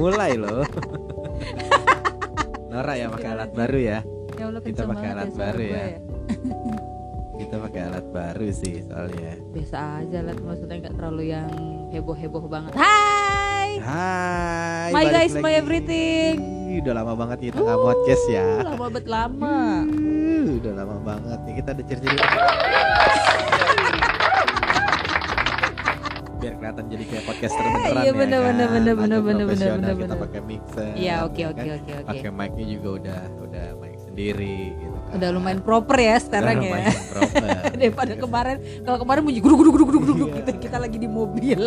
mulai loh. Nora ya pakai alat baru ya. Ya Allah Kita pakai alat suara baru gue ya. Kita pakai alat baru sih soalnya. Biasa aja lah maksudnya nggak terlalu yang heboh-heboh banget. Hai. Hai. My guys, my lagi. everything. Ih, Udah lama banget kita nggak podcast ya. Lama banget lama. Uh, udah lama banget nih kita ada ciri-ciri. Biar kelihatan jadi kayak podcaster beneran Iya, ya bener, kan. bener, bener, Agak bener, bener, profesional, bener, Kita pakai mixer. Iya, oke ya oke kan. oke oke. Pakai mic-nya juga udah udah mic sendiri gitu kan. Udah lumayan proper ya sekarang Udah ya. lumayan proper. Daripada kemarin kalau kemarin bunyi guduk guduk guduk guduk guduk Iya. gitu kita lagi di mobil.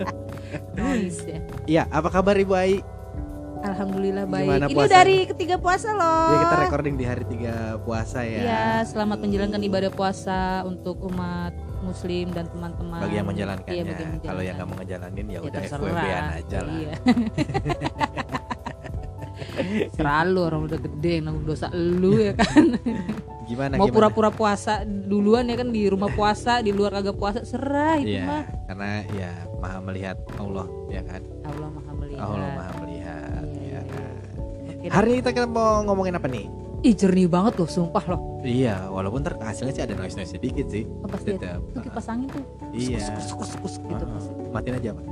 Noise ya. Iya, apa kabar Ibu Ai? Alhamdulillah baik. Gimana Ini puasa? dari ketiga puasa loh. Ya kita recording di hari tiga puasa ya. Iya, selamat menjalankan ibadah puasa untuk umat muslim dan teman-teman. Bagi yang menjalankannya. Iya, bagi yang Kalau yang menjalankan. nggak mau ngejalanin ya, Ya, udah. FWB-an aja lah. Iya. Selalu orang udah gede nanggung dosa lu ya kan. Gimana Mau pura-pura puasa duluan ya kan di rumah puasa, di luar kagak puasa, serah itu Iya, mah. karena ya maha melihat Allah ya kan. Allah Maha melihat. Allah maha melihat Iya, ya iya. kan. Oke, Hari ini kita mau ngomongin apa nih? Ih jernih banget loh, sumpah loh. Iya, walaupun ntar hasilnya sih ada noise noise sedikit sih. Oh, pasti ada. Tetap. Itu kipas angin tuh. Iya. Sukus, sukus, sukus, gitu Heeh. pasti. Matiin aja pak.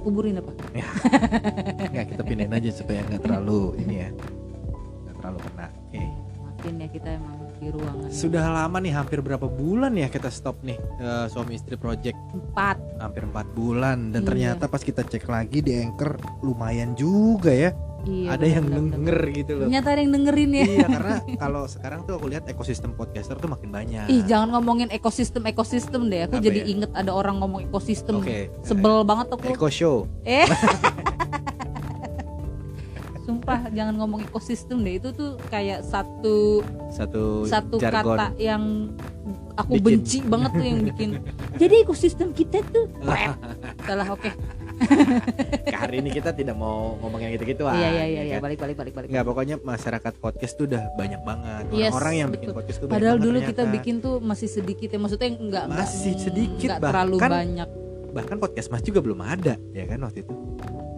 Kuburin apa? Nggak kita pindahin aja supaya nggak terlalu ini ya, nggak terlalu kena. Oke. Makin ya kita emang di ruangan Sudah lama nih, hampir berapa bulan ya kita stop nih eh, suami istri project empat. hampir empat bulan dan Iya. ternyata pas kita cek lagi di anchor lumayan juga ya. Iya. ada yang denger gitu loh. Ternyata ada yang dengerin ya. iya karena kalau sekarang tuh aku lihat ekosistem podcaster tuh makin banyak. Ih jangan ngomongin ekosistem ekosistem deh. Aku Apa jadi ya? inget ada orang ngomong ekosistem. Oke. Sebel banget aku. Eko show. Eh. Sumpah jangan ngomong ekosistem deh. Itu tuh kayak satu Satu satu jargon. kata yang aku Bikin. benci banget tuh yang bikin. Jadi ekosistem kita tuh salah oke. Hari ini kita tidak mau ngomong yang gitu-gitu Iya iya iya iya kan? balik balik balik balik. Nggak pokoknya masyarakat podcast tuh udah banyak banget Yes, orang yang bikin betul. podcast tuh banyak Padahal banget dulu kita ternyata. bikin tuh masih sedikit ya. Maksudnya enggak Masih sedikit, Enggak terlalu bahkan banyak. bahkan podcast mas juga belum ada ya kan waktu itu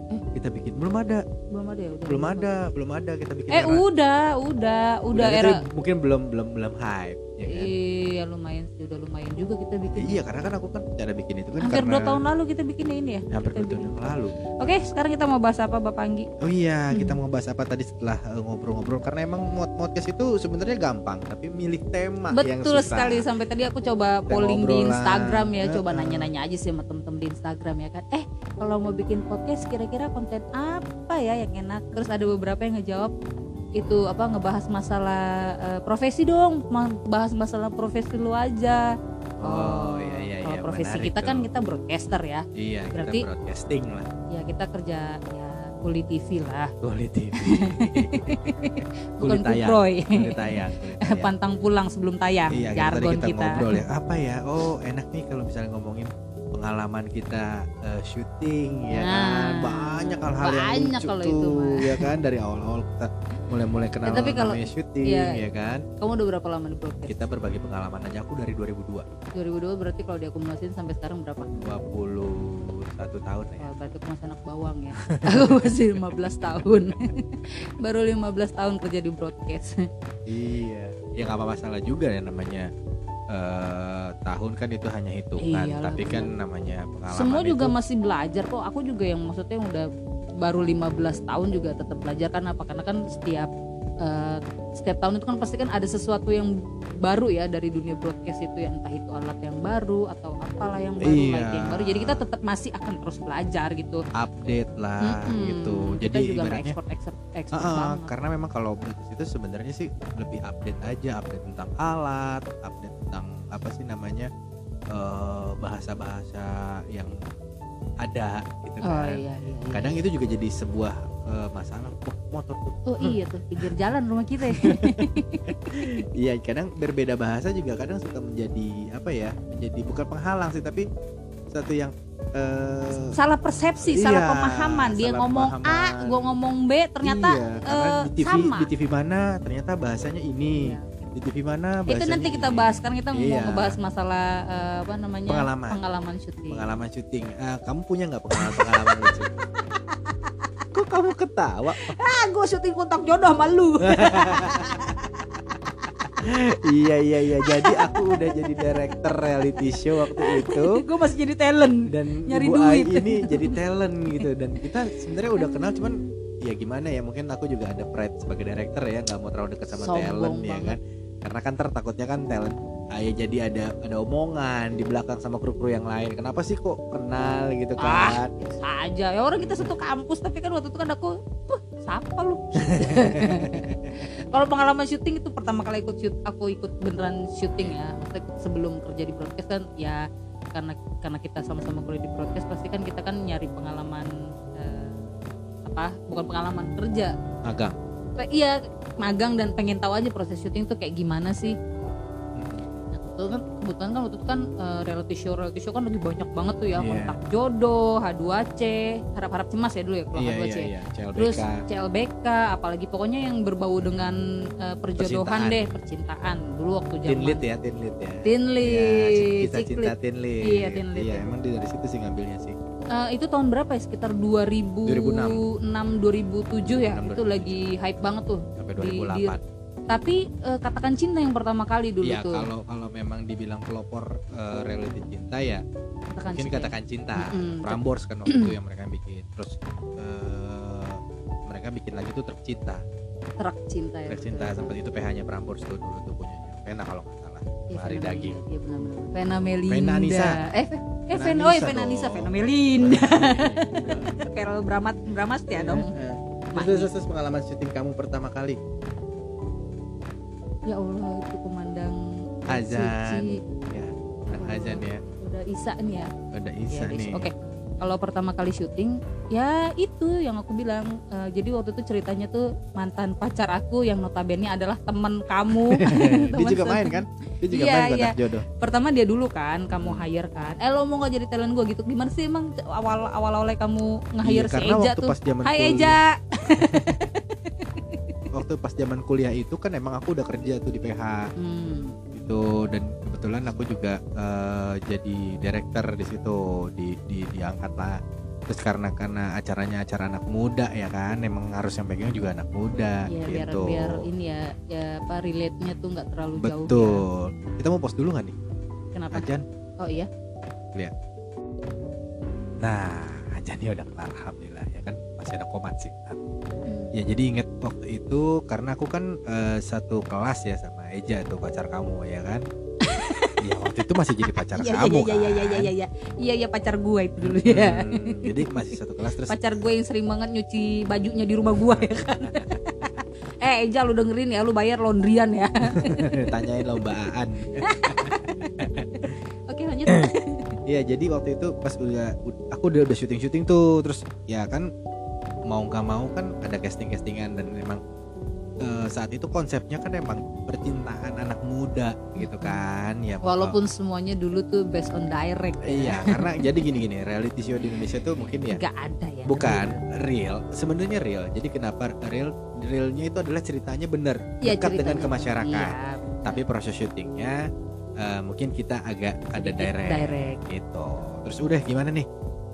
Eh? kita bikin belum ada Belum ada ya udah. belum ada belum ada kita bikin Eh era- udah, udah, udah ada, era mungkin belum belum belum hype ya kan Iya lumayan sih, udah lumayan juga kita bikin. iya karena kan aku kan cara bikin itu kan Hampir karena dua tahun lalu kita bikinnya ini ya. hampir Kita dua tahun bikin. yang lalu Oke, sekarang kita mau bahas apa Bapak Anggi? Oh iya, kita Hmm. mau bahas apa tadi setelah uh, ngobrol-ngobrol karena emang mod podcast itu sebenarnya gampang, tapi milih tema yang Betul susah. sekali sampai tadi aku coba Tema polling di. Instagram ya, coba nanya-nanya aja sih sama temen-temen di Instagram ya kan. Eh, kalau mau bikin podcast kira-kira konten apa ya yang enak? Terus ada beberapa yang ngejawab itu apa ngebahas masalah eh, profesi dong, bahas masalah profesi lu aja. Oh, iya iya Kalau iya. profesi kita tuh. kan kita broadcaster ya. Iya, berarti- kita broadcasting lah. Ya kita kerja ya kuli TV lah, Kulit TV. bukan tayang. kuproy. Kulit tayang. kulit tayang. Pantang pulang sebelum tayang, Iya, jargon kita, kita. ngobrol ya. Apa ya? Oh, enak nih kalau misalnya ngomongin pengalaman kita eh, syuting ya Nah, kan. Banyak hal-hal yang banyak lucu kalau tuh, itu mah. ya kan dari awal-awal kita mulai-mulai kenal tapi kalau- namanya syuting iya. ya kan. Kamu udah berapa lama di broadcast? Kita berbagi pengalaman aja aku dari 2002. 2002 berarti kalau diakumulasiin sampai sekarang berapa? 21 tahun ya. Wah, berarti aku masih anak bawang ya. aku masih 15 tahun. Baru 15 tahun kerja di broadcast. Iya. Ya nggak apa masalah juga ya namanya eh tahun kan itu hanya hitungan, Iyalah, tapi kan namanya pengalaman Semua juga itu, masih belajar kok. Aku juga yang maksudnya yang udah baru 15 tahun juga tetap belajar kan apa karena kan setiap eh, setiap tahun itu kan pasti kan ada sesuatu yang baru ya dari dunia broadcast itu ya entah itu alat yang baru atau apalah yang baru Iya. light yang baru jadi kita tetap masih akan terus belajar gitu update lah Mm-mm. gitu. kita Jadi juga ekspor ekspor ekspor ah, banget. karena memang kalau broadcast itu sebenarnya sih lebih update aja, update tentang alat, update tentang apa sih namanya eh, bahasa-bahasa yang ada gitu oh kan. iya, iya, iya. Kadang itu juga jadi sebuah eh, masalah. Motor tuh. oh iya tuh pinggir jalan rumah kita ya. Iya, kadang berbeda bahasa juga kadang suka menjadi apa ya? Menjadi bukan penghalang sih, tapi satu yang eh salah persepsi Iya, salah pemahaman dia salah ngomong A pemahaman. gua ngomong B ternyata iya, eh, di TV sama di TV mana ternyata bahasanya ini. Iya, di TV mana itu nanti kita ini. bahas kan kita Iya. mau ngebahas masalah eh, apa namanya Pengalaman. pengalaman syuting pengalaman syuting Eh, kamu punya nggak pengalaman pengalaman lucu kamu ketawa? Ah gue syuting kontak jodoh sama lu. Iya iya iya. Jadi aku udah jadi director reality show waktu itu. Gue masih jadi talent dan Nyari Ai duit. ini jadi talent gitu. Dan kita sebenarnya udah kenal cuman ya gimana ya mungkin aku juga ada pride sebagai director ya nggak mau terlalu dekat sama Sombong talent ya banget. kan karena kan ntar takutnya kan talent Ayah jadi ada ada omongan di belakang sama kru-kru yang lain. Kenapa sih kok kenal gitu Ah. kan? biasa aja. Ya orang kita satu kampus tapi kan waktu itu kan aku tuh siapa lu? Kalau pengalaman syuting itu pertama kali ikut shoot aku ikut beneran syuting ya. Sebelum kerja di broadcast kan ya karena karena kita sama-sama kuliah di broadcast pasti kan kita kan nyari pengalaman eh, apa bukan pengalaman kerja. Magang. Kayak iya magang dan pengen tahu aja proses syuting tuh kayak gimana sih kebetulan kan kebetulan kan waktu itu kan eh, reality show reality show kan lagi banyak banget tuh ya Iya. kontak jodoh H2C harap-harap cemas ya dulu ya kalau iya H2C iya ya. iya CLBK terus CLBK apalagi pokoknya yang berbau dengan eh, perjodohan Percintaan. deh percintaan dulu waktu zaman lead ya, tin lead ya. Tin Ya, kita cinta lead. tin lead. Iya, tin lead, Iya, ya. emang dari situ sih ngambilnya sih. Eh, itu tahun berapa ya sekitar 2006 2007 ya 2006, itu lagi hype banget tuh Sampai Di- 2008. di- tapi eh, katakan cinta yang pertama kali dulu Iya, tuh kalau kalau memang dibilang pelopor eh, reality cinta ya katakan mungkin cinta. katakan cinta. Mm-mm. Prambors kan waktu itu yang mereka bikin. Terus eh, mereka bikin lagi tuh tercinta. Truk cinta ya Tercinta sempat itu PH-nya Prambors tuh dulu tuh punyanya. Pena kalau nggak salah. Iya, Hari Vena daging. Iya benar-benar. Vena Melinda. Vena Anissa. Eh, Ve- eh Vena Vena, oh, Vena Anissa, dong. Vena Melinda. Iya. Carol Bramat Bramas ya dong. Eh, Terus, terus, terus pengalaman syuting kamu pertama kali Ya Allah, itu pemandang azan suci. ya udah azan ya Udah Isa nih ya. udah Ya, Isa Is- nih Oke. Kalau pertama kali syuting, ya itu yang aku bilang. Eh, jadi waktu itu ceritanya tuh mantan pacar aku yang notabene adalah teman kamu. dia Teman juga main kan dia juga Iya, main kotak iya. jodoh Pertama dia dulu kan, kamu hire kan. Eh lo mau gak jadi talent gue gitu? Gimana sih emang awal awal awalnya kamu nge-hire Iya, si Eja tuh? pas Hai Eja. waktu pas zaman kuliah itu kan emang aku udah kerja tuh di PH Hmm. gitu dan kebetulan aku juga eh, jadi director di situ di, di diangkat lah terus karena karena acaranya acara anak muda ya kan emang harus yang pegang juga anak muda biar gitu biar ini ya ya apa relate-nya tuh nggak terlalu jauh. ya. betul kita mau post dulu nggak nih Kenapa? ajan Oh iya. nah ajannya udah kelar alhamdulillah ya kan masih ada komat sih. Ya jadi inget waktu itu karena aku kan eh, satu kelas ya sama Eja tuh pacar kamu ya kan. Iya waktu itu masih jadi pacar Iya kamu iya iya iya iya iya kan. iya iya iya pacar gue itu dulu ya. Hmm, jadi masih satu kelas terus Pacar gue yang sering banget nyuci bajunya di rumah gue ya kan. eh Eja lu dengerin ya lu bayar laundryan ya. tanyain lombaan. Oke lanjut. Iya jadi waktu itu pas udah aku udah udah syuting syuting tuh terus ya kan mau nggak mau kan ada casting castingan dan memang eh, saat itu konsepnya kan emang percintaan anak muda gitu kan ya Walaupun semuanya dulu tuh based on direct ya. Iya, karena jadi gini-gini, reality show di Indonesia tuh mungkin ya Nggak ada ya. bukan real, sebenarnya real. Jadi kenapa real? Realnya itu adalah ceritanya benar, Iya, dekat dengan ceritanya. ke masyarakat. Iya, Tapi proses syutingnya eh, mungkin kita agak ada direct, direct. gitu. Terus udah gimana nih?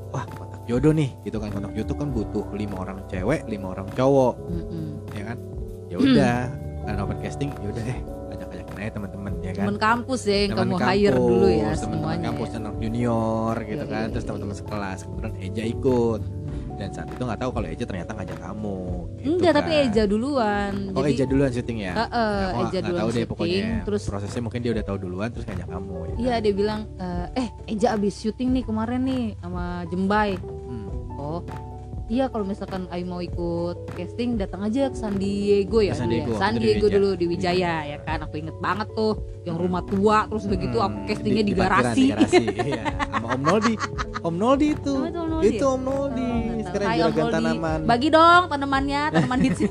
Wah, jodoh nih, gitu kan kontak jodoh kan butuh lima orang cewek, lima orang cowok, Mm-mm. ya kan? Ya udah, kan open casting, ya udah eh ajak-ajakin aja teman-teman ya kan. Temen kampus ya yang Teman kamu hire dulu ya kampus, teman-teman semuanya. kampus ya. anak junior gitu Iya, kan iya, terus iya. teman-teman sekelas kemudian Eja ikut dan saat itu nggak tahu kalau Eja ternyata ngajak kamu gitu Enggak, kan. tapi Eja duluan. oh Jadi Eja duluan syuting ya Ya, aku nggak- Eja duluan tahu deh pokoknya terus prosesnya mungkin dia udah tahu duluan terus ngajak kamu ya Iya kan? dia bilang eh, eh Eja abis syuting nih kemarin nih sama Jembai. Hmm. Oh iya kalau misalkan Ai mau ikut casting datang aja ke San Diego ya. San ya. Diego, San itu di Diego dulu di Wijaya ya kan. Aku inget banget tuh yang rumah tua terus begitu Hmm, aku castingnya di, garasi. di garasi iya. sama Om Noldi Om Noldi itu itu Om Noldi itu ya? Om Noldi Oh, sekarang Hai, Om juragan Noldi. tanaman Bagi dong tanamannya, tanaman hits.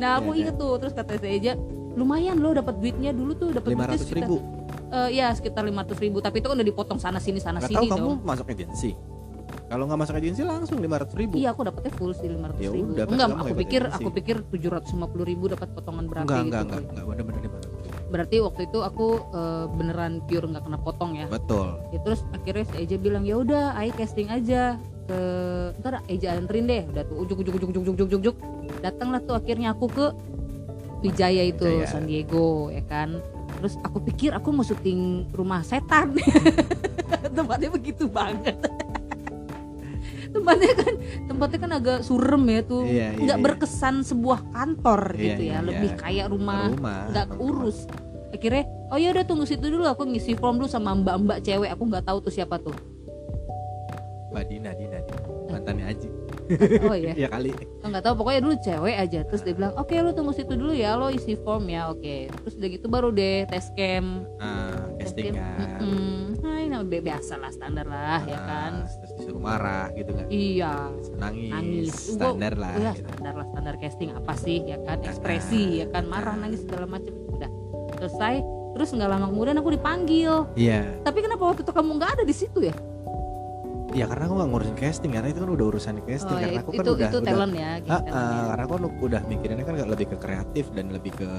nah aku Iya, iya. inget tuh terus kata saya Eja lumayan loh dapat duitnya dulu tuh dapat lima duitnya ratus sekitar ribu eh, ya sekitar 500 ribu tapi itu kan udah dipotong sana sini sana nggak sini tahu kamu dong masuk agensi Kalau nggak masuk agensi langsung lima ratus ribu. Iya aku dapetnya full sih lima ratus Ya ribu. udah, berarti Enggak, aku pikir agensi. aku pikir tujuh ratus lima puluh ribu dapat potongan berapa enggak, gitu. enggak, enggak, enggak, bener-bener lima ratus. Berarti waktu itu aku eh, beneran pure nggak kena potong ya. Betul. Ya, terus akhirnya si Eja bilang ya udah, ayo casting aja ke ntar Eja anterin deh. Udah tuh ujuk ujuk ujuk ujuk ujuk ujuk ujuk. Datanglah tuh akhirnya aku ke Wijaya itu Wijaya. San Diego ya kan. Terus aku pikir aku mau syuting rumah setan. Tempatnya begitu banget. Tempatnya kan tempatnya kan agak surem ya tuh Iya, iya, nggak iya. berkesan sebuah kantor Iya, gitu iya, ya iya. lebih kayak rumah Rumah. nggak urus akhirnya oh ya udah tunggu situ dulu aku ngisi form dulu sama mbak-mbak cewek aku nggak tahu tuh siapa tuh. Mbak Dina, Dina, Dina. mantannya Aji. oh iya Iya kali. Oh, nggak tahu pokoknya dulu cewek aja terus dia bilang oke lu tunggu situ dulu ya lo isi form ya oke terus udah gitu baru deh tes cam Ah, Tes casting cam, kan. Hai, nah, bi- biasa lah standar lah ya Ah, kan Terus disuruh marah gitu kan. iya Nangis. nangis Standar lah. iya, gitu. standar lah standar casting apa sih ya kan ekspresi ya kan marah nangis segala macam udah selesai terus nggak lama kemudian aku dipanggil Iya. tapi kenapa waktu itu kamu nggak ada di situ ya Ya karena aku gak ngurusin casting karena itu kan udah urusan di casting oh, karena itu aku kan itu, udah itu udah talent ya gitu, Ah, talent ah, ya. karena aku udah mikirinnya kan lebih ke kreatif dan lebih ke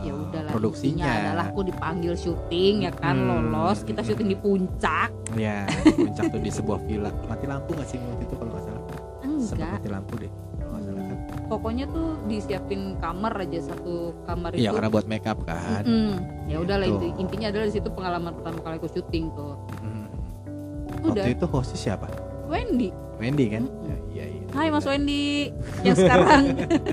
ya eh, udah lah produksinya. adalah aku dipanggil syuting ya kan Hmm. lolos kita syuting di puncak Ya, puncak tuh di sebuah villa. Mati lampu gak sih waktu itu kalau nggak salah? Enggak mati lampu deh. Nggak kan. pokoknya tuh disiapin kamar aja satu kamar Iya itu karena buat make up kan. Mm-mm. ya udah lah Gitu. inti- intinya adalah di situ pengalaman pertama kali aku syuting tuh Hmm. Udah Waktu itu hostnya siapa? Wendy Wendy kan? Mm-mm. Ya, iya iya. Hai Mas Wendy yang sekarang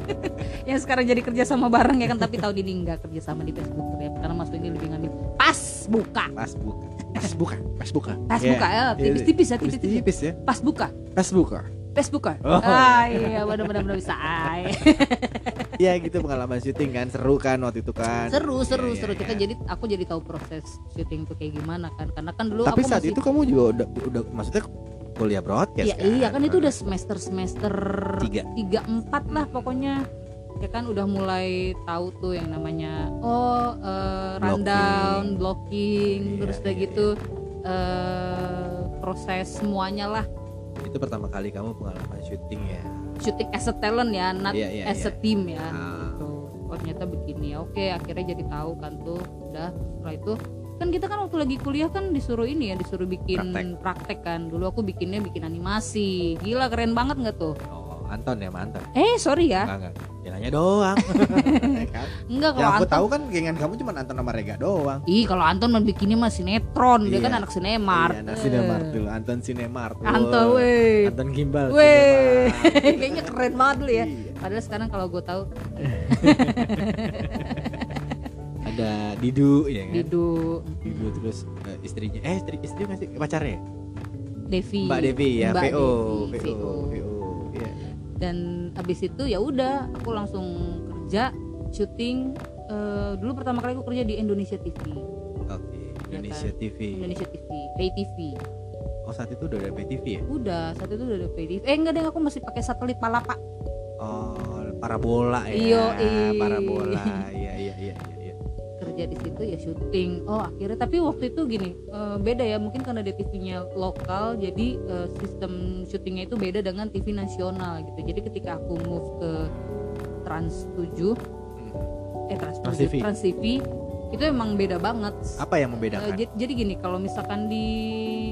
yang sekarang jadi kerja sama bareng ya kan tapi tahun ini nggak kerja sama di Facebook ya karena Mas Wendy lebih ngambil pas buka Pas buka. Pas buka. Pas buka. pas Iya. buka ya tipis-tipis ya tipis-tipis Tipis ya. pas buka Pas buka. pas buka Oh. ah iya benar-benar benar bisa ay. Iya gitu pengalaman syuting kan seru kan waktu itu kan. seru seru Iya, iya, seru kita iya. jadi aku jadi tahu proses syuting tuh kayak gimana kan karena kan dulu Tapi aku saat masih itu kamu juga udah udah maksudnya kuliah broadcast Iya, kan? iya kan itu udah semester semester Tiga. tiga empat lah pokoknya ya kan udah mulai tahu tuh yang namanya oh eh, rundown blocking Iya, terus udah iya, gitu eh, proses semuanya lah itu pertama kali kamu pengalaman syuting ya. Syuting as a talent ya not Iya, iya, as a iya. team ya Ah. gitu. oh ternyata begini ya oke akhirnya jadi tahu kan tuh udah setelah itu kan kita kan waktu lagi kuliah kan disuruh ini ya disuruh bikin Praktek. praktek, kan dulu aku bikinnya bikin animasi gila keren banget nggak tuh Oh, Anton ya, mantan. eh sorry ya Enggak enggak. Ya nanya doang. Kan? enggak kalau aku Anton tahu kan gengan kamu cuma Anton sama Rega doang. ih kalau Anton mah bikinnya mah sinetron dia Iya. kan anak sinemart Iya, anak Sinemart dulu, Anton Sinemart. Anton weh Anton Gimbal. weh kayaknya keren banget dulu ya Iya. padahal sekarang kalau gue tahu Ada Didu ya kan? Didu Didu terus eh, istrinya eh istri istri nggak sih pacarnya? Devi Mbak Devi ya, Mbak VO, Devi, VO, VO. Iya. Dan abis itu ya udah aku langsung kerja syuting eh, dulu pertama kali aku kerja di Indonesia TV Oke, Iya Indonesia kan? TV. Indonesia TV pay TV Oh saat itu udah ada PTV ya? udah saat itu udah ada pay TV eh enggak deh aku masih pakai satelit palapa Oh parabola ya. Ih. Parabola. Kerja di situ ya syuting oh akhirnya tapi waktu itu gini eh, beda ya mungkin karena dia TV-nya lokal jadi eh, sistem syutingnya itu beda dengan TV nasional gitu jadi ketika aku move ke Trans 7 Hmm. eh Trans, Trans 7, TV. Trans TV itu emang beda banget Apa yang membedakan? jadi, jadi gini kalau misalkan di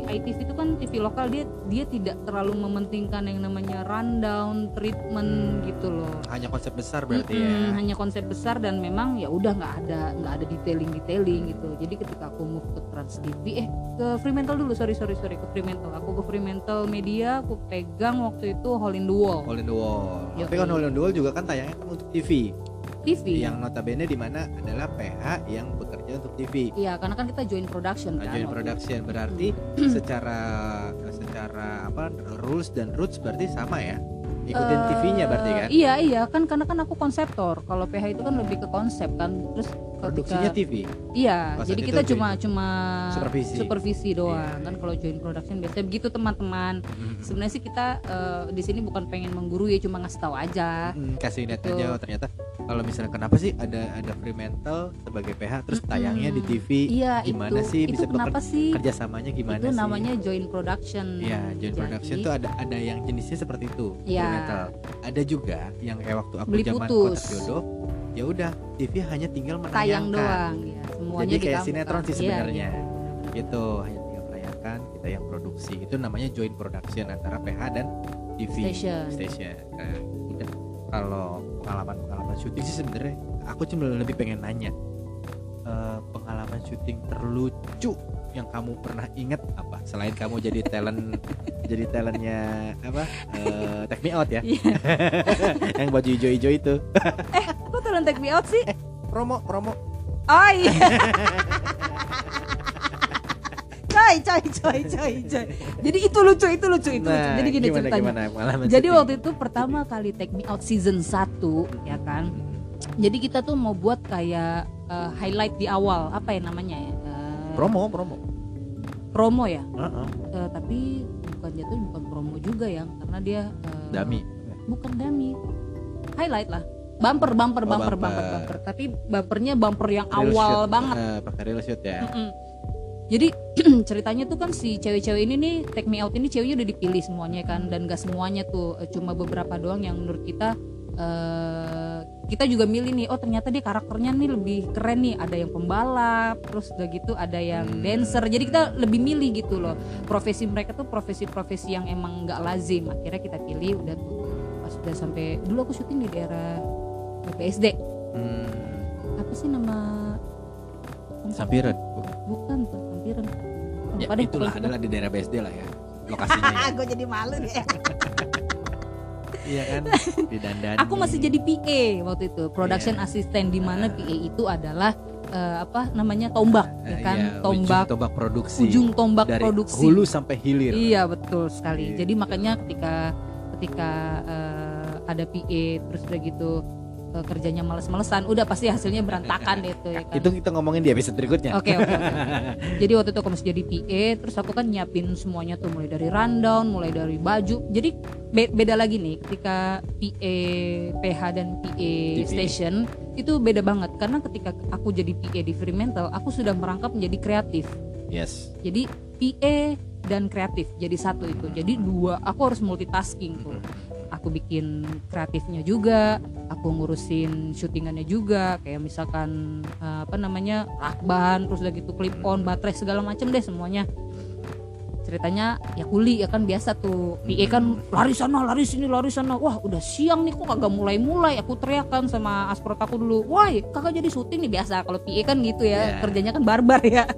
ITV itu kan TV lokal dia dia tidak terlalu mementingkan yang namanya rundown treatment gitu loh Hanya konsep besar berarti Mm-mm, ya. hanya konsep besar dan memang ya udah nggak ada nggak ada detailing detailing gitu jadi ketika aku move ke Trans TV eh ke Fremantle dulu sorry sorry sorry ke Fremantle aku ke Fremantle Media aku pegang waktu itu Hall in the Wall in the Wall. Yoi. Tapi kan Hole in the Wall juga kan tayangnya kan untuk TV. TV Yang notabene di mana adalah PH yang bekerja untuk TV. Iya karena kan kita join production kan Joint waktu production berarti secara secara apa rules dan roots berarti sama ya. Ikutin Eh, TV-nya berarti kan. Iya iya kan karena kan aku konseptor. Kalau PH itu kan lebih ke konsep kan. Terus Produksinya ketika TV. iya, Pas jadi itu kita join cuma cuma supervisi. supervisi doang Iya, kan iya. kalau join production biasanya begitu teman-teman. Mhm. Sebenarnya sih kita eh, di sini bukan pengen menggurui ya cuma ngasih tahu aja. Mm, kasih lihat Gitu. aja oh, ternyata kalau misalnya kenapa sih ada ada Fremantle sebagai PH terus tayangnya di TV iya gimana itu sih itu bisa kenapa sih? kerjasamanya gimana itu sih? namanya joint production. Ya joint Jadi, production tuh ada ada yang jenisnya seperti itu Iya. Fremantle ada juga yang kayak waktu aku zaman kotak jodoh ya udah TV hanya tinggal menayangkan. tayang doang ya semuanya jadi di kayak sinetron sih Iya, sebenarnya. iya. gitu hanya tinggal menayangkan kita yang produksi. Itu namanya joint production antara PH dan TV Station. station. Nah, udah kalau pengalaman pengalaman syuting. Sih sebenarnya aku cuma lebih pengen nanya eh, pengalaman syuting terlucu yang kamu pernah inget apa? Selain kamu jadi talent jadi talentnya apa? Eh take me out ya? Iya. yang baju hijau-hijau itu. Kok tolong take me out sih? Promo promo. Oh iya coy coy coy coy coy. Jadi itu lucu itu lucu itu lucu. Nah jadi gini gimana ceritanya. gimana jadi waktu itu pertama kali take me out season 1 ya kan? Jadi kita tuh mau buat kayak eh, highlight di awal. Apa ya namanya ya? Eh, promo promo. promo ya? Heeh. Eh, tapi bukan jatuh bukan promo juga ya karena dia eh, dami. bukan dami. Highlight lah. Bumper bumper Oh, bumper bumper. bumper. bumper. Tapi bumpernya bumper yang Real awal shoot. banget. Eh, pakai real shoot ya. Mm-mm. Jadi ceritanya tuh kan si cewek-cewek ini nih take me out ini ceweknya udah dipilih semuanya kan dan gak semuanya tuh eh, cuma beberapa doang yang menurut kita eh kita juga milih nih oh ternyata dia karakternya nih lebih keren nih ada yang pembalap terus udah gitu ada yang Hmm. dancer. Jadi kita lebih milih gitu loh. Profesi mereka tuh profesi-profesi yang emang nggak lazim. Akhirnya kita pilih udah tuh pas udah sampai dulu aku syuting di daerah BSD hmm, apa sih nama? Sampiran bukan tuh ya, deh, itulah pokoknya. adalah di daerah BSD lah ya lokasinya ya. gue jadi malu deh iya kan? Di dandan aku masih jadi PA waktu itu production Iya. assistant di mana PA itu adalah eh, apa namanya tombak ya kan? tombak tombak produksi. ujung tombak dari produksi. hulu sampai hilir. Iya betul sekali. Iya. jadi makanya ketika ketika eh, ada PA terus udah gitu eh, kerjanya males-malesan udah pasti hasilnya berantakan deh tuh ya kan itu kita ngomongin di episode berikutnya Oke oke oke. Jadi waktu itu aku masih jadi PA, terus aku kan nyiapin semuanya tuh mulai dari rundown, mulai dari baju. Jadi be- beda lagi nih ketika PA PH dan PA TV. station itu beda banget karena ketika aku jadi PA di Fremantle, aku sudah merangkap menjadi kreatif. yes Jadi PA dan kreatif jadi satu itu. Jadi dua, aku harus multitasking tuh. Aku bikin kreatifnya juga, aku ngurusin syutingannya juga, kayak misalkan eh, apa namanya lakban, terus udah gitu clip on, baterai segala macem deh semuanya. Ceritanya ya kuli ya kan biasa tuh, PA kan lari sana, lari sini, lari sana. Wah udah siang nih kok kagak mulai-mulai. Aku teriakan sama aspirot aku dulu, woi kakak jadi syuting nih biasa. Kalau PA kan gitu ya, Iya. kerjanya kan barbar ya.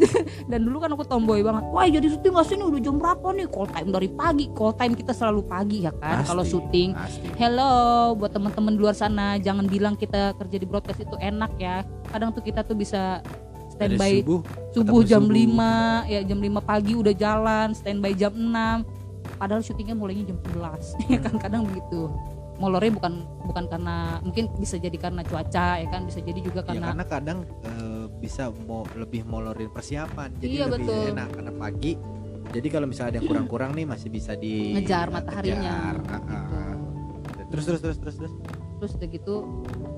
dan dulu kan aku tomboy banget. Wah jadi syuting gak sini udah jam berapa nih? Call time dari pagi. Call time kita selalu pagi ya kan? Kalau syuting. pasti. hello buat teman-teman di luar sana jangan bilang kita kerja di broadcast itu enak ya. Kadang tuh kita tuh bisa standby subuh subuh jam subuh. 5 ya jam 5 pagi udah jalan standby jam 6 padahal syutingnya mulainya jam 11 ya kan? Kadang begitu molornya bukan bukan karena mungkin bisa jadi karena cuaca ya kan bisa jadi juga ya karena karena kadang eh, bisa mau lebih molorin persiapan jadi Iya, lebih betul. enak karena pagi jadi kalau misalnya ada yang kurang-kurang nih masih bisa di Ngejar mataharinya. ngejar. Ah, ah. terus terus terus terus terus terus udah gitu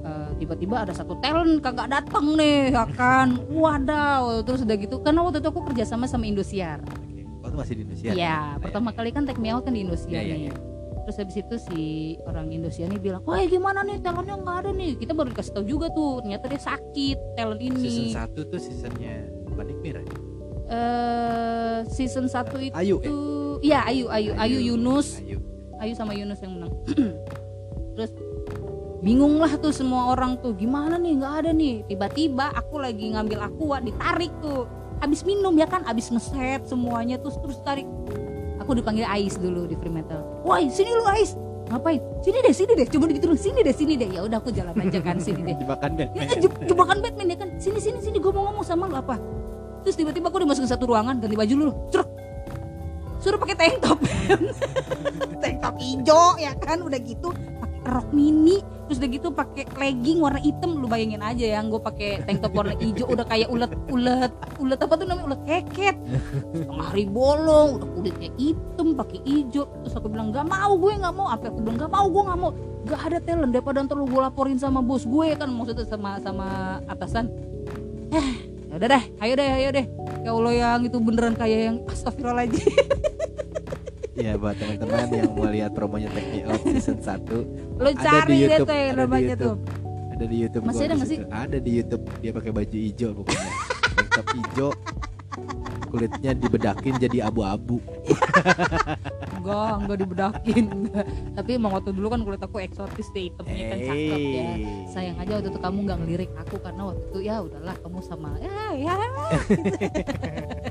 eh, tiba-tiba ada satu talent kagak datang nih ya kan wadaw terus udah gitu karena waktu itu aku kerja sama sama Indosiar Oke. oh itu masih di Indonesia ya Ah, pertama kali kan take me out kan di Indosiar Iya, iya, nih iya. Terus habis itu si orang Indosiar nih bilang wah gimana nih? Talentnya nggak ada nih. Kita baru dikasih tahu juga tuh ternyata dia sakit talent season ini 1 tuh seasonnya Mbak Nikmir ya? eh season 1 itu Ayu ya? iya Ayu Ayu. Ayu Yunus. Ayu. Ayu sama Yunus yang menang. Terus bingung lah tuh semua orang tuh gimana nih? Nggak ada nih. Tiba-tiba aku lagi ngambil aqua ditarik tuh. Habis minum ya kan? Habis ngeset semuanya terus terus tarik aku dipanggil Ais dulu di Fremantle. Woi sini lu Ais. Ngapain? Sini deh sini deh. Coba gitu sini deh sini deh. Ya udah aku jalan aja kan sini deh. Jebakan ya, Batman kan, je- jebakan Batman ya kan. Sini sini sini. Gue mau ngomong sama lu apa? Terus tiba-tiba aku dimasukin satu ruangan ganti baju dulu. Ceruk. Suruh pakai tank top tank top hijau ya kan. Udah gitu rok mini terus udah gitu pakai legging warna hitam lu bayangin aja ya gue pakai tank top warna hijau udah kayak ulet ulet ulet apa tuh namanya ulet keket. Setengah hari bolong udah kulitnya hitam pakai hijau. Terus aku bilang nggak mau gue nggak mau. Apa aku bilang nggak mau gue nggak mau. Nggak ada talent daripada ntar lu gue laporin sama bos gue kan maksudnya sama sama atasan. Eh ya udah deh ayo deh ayo deh. Ya Allah yang itu beneran kayak yang astagfirullahaladzim ya buat teman-teman yang mau lihat promonya Take Me Out season 1 lu Ada di cari deh YouTube, tuh tuh YouTube. ada di YouTube Masih ada di nggak situ. ada di YouTube dia pakai baju hijau pokoknya. Top hijau kulitnya dibedakin jadi abu-abu. Enggak enggak dibedakin. Enggak tapi emang waktu dulu kan kulit aku eksotis deh hitamnya kan cakep ya. Hey. sayang aja waktu itu kamu nggak ngelirik aku karena waktu itu ya udahlah kamu sama ya ya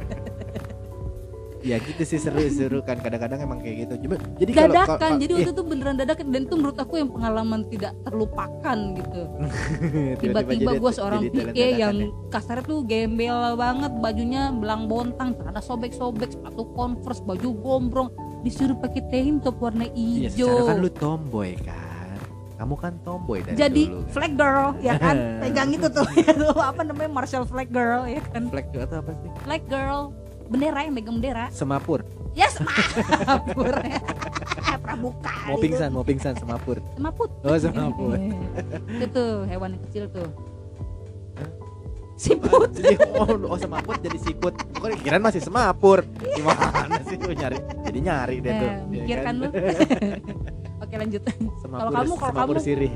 ya gitu sih seru-seru kan. Kadang-kadang emang kayak gitu. Cuma, jadi dadakan. kalau- jadi iya, waktu itu beneran dadakan. Dan itu menurut aku yang pengalaman tidak terlupakan gitu. Tiba-tiba jadi- gue seorang jadi dadakan yang ya. kasarnya tuh gembel banget bajunya belang bontang celana sobek-sobek sepatu converse baju gombrong. Disuruh pakai tank top warna Iya, hijau. secara kan lu tomboy kan. Kamu kan tomboy dari jadi dulu kan? flag girl ya kan? Pegang itu tuh. Ya tuh apa namanya? Marshall flag girl ya kan? Flag itu apa sih? Flag girl bendera yang megang bendera. Semapur. Yes mapur pramuka mau pingsan mau pingsan semapur. Semaput. Oh semapur. Itu tuh hewan yang kecil tuh. Siput. Jadi, oh, oh semaput jadi siput kok kirain masih semapur? Gimana sih lu nyari? Jadi nyari deh tuh Eh, ya kan? lu. Oke lanjut. Semapur kamu- kalau semapur kamu- sirih.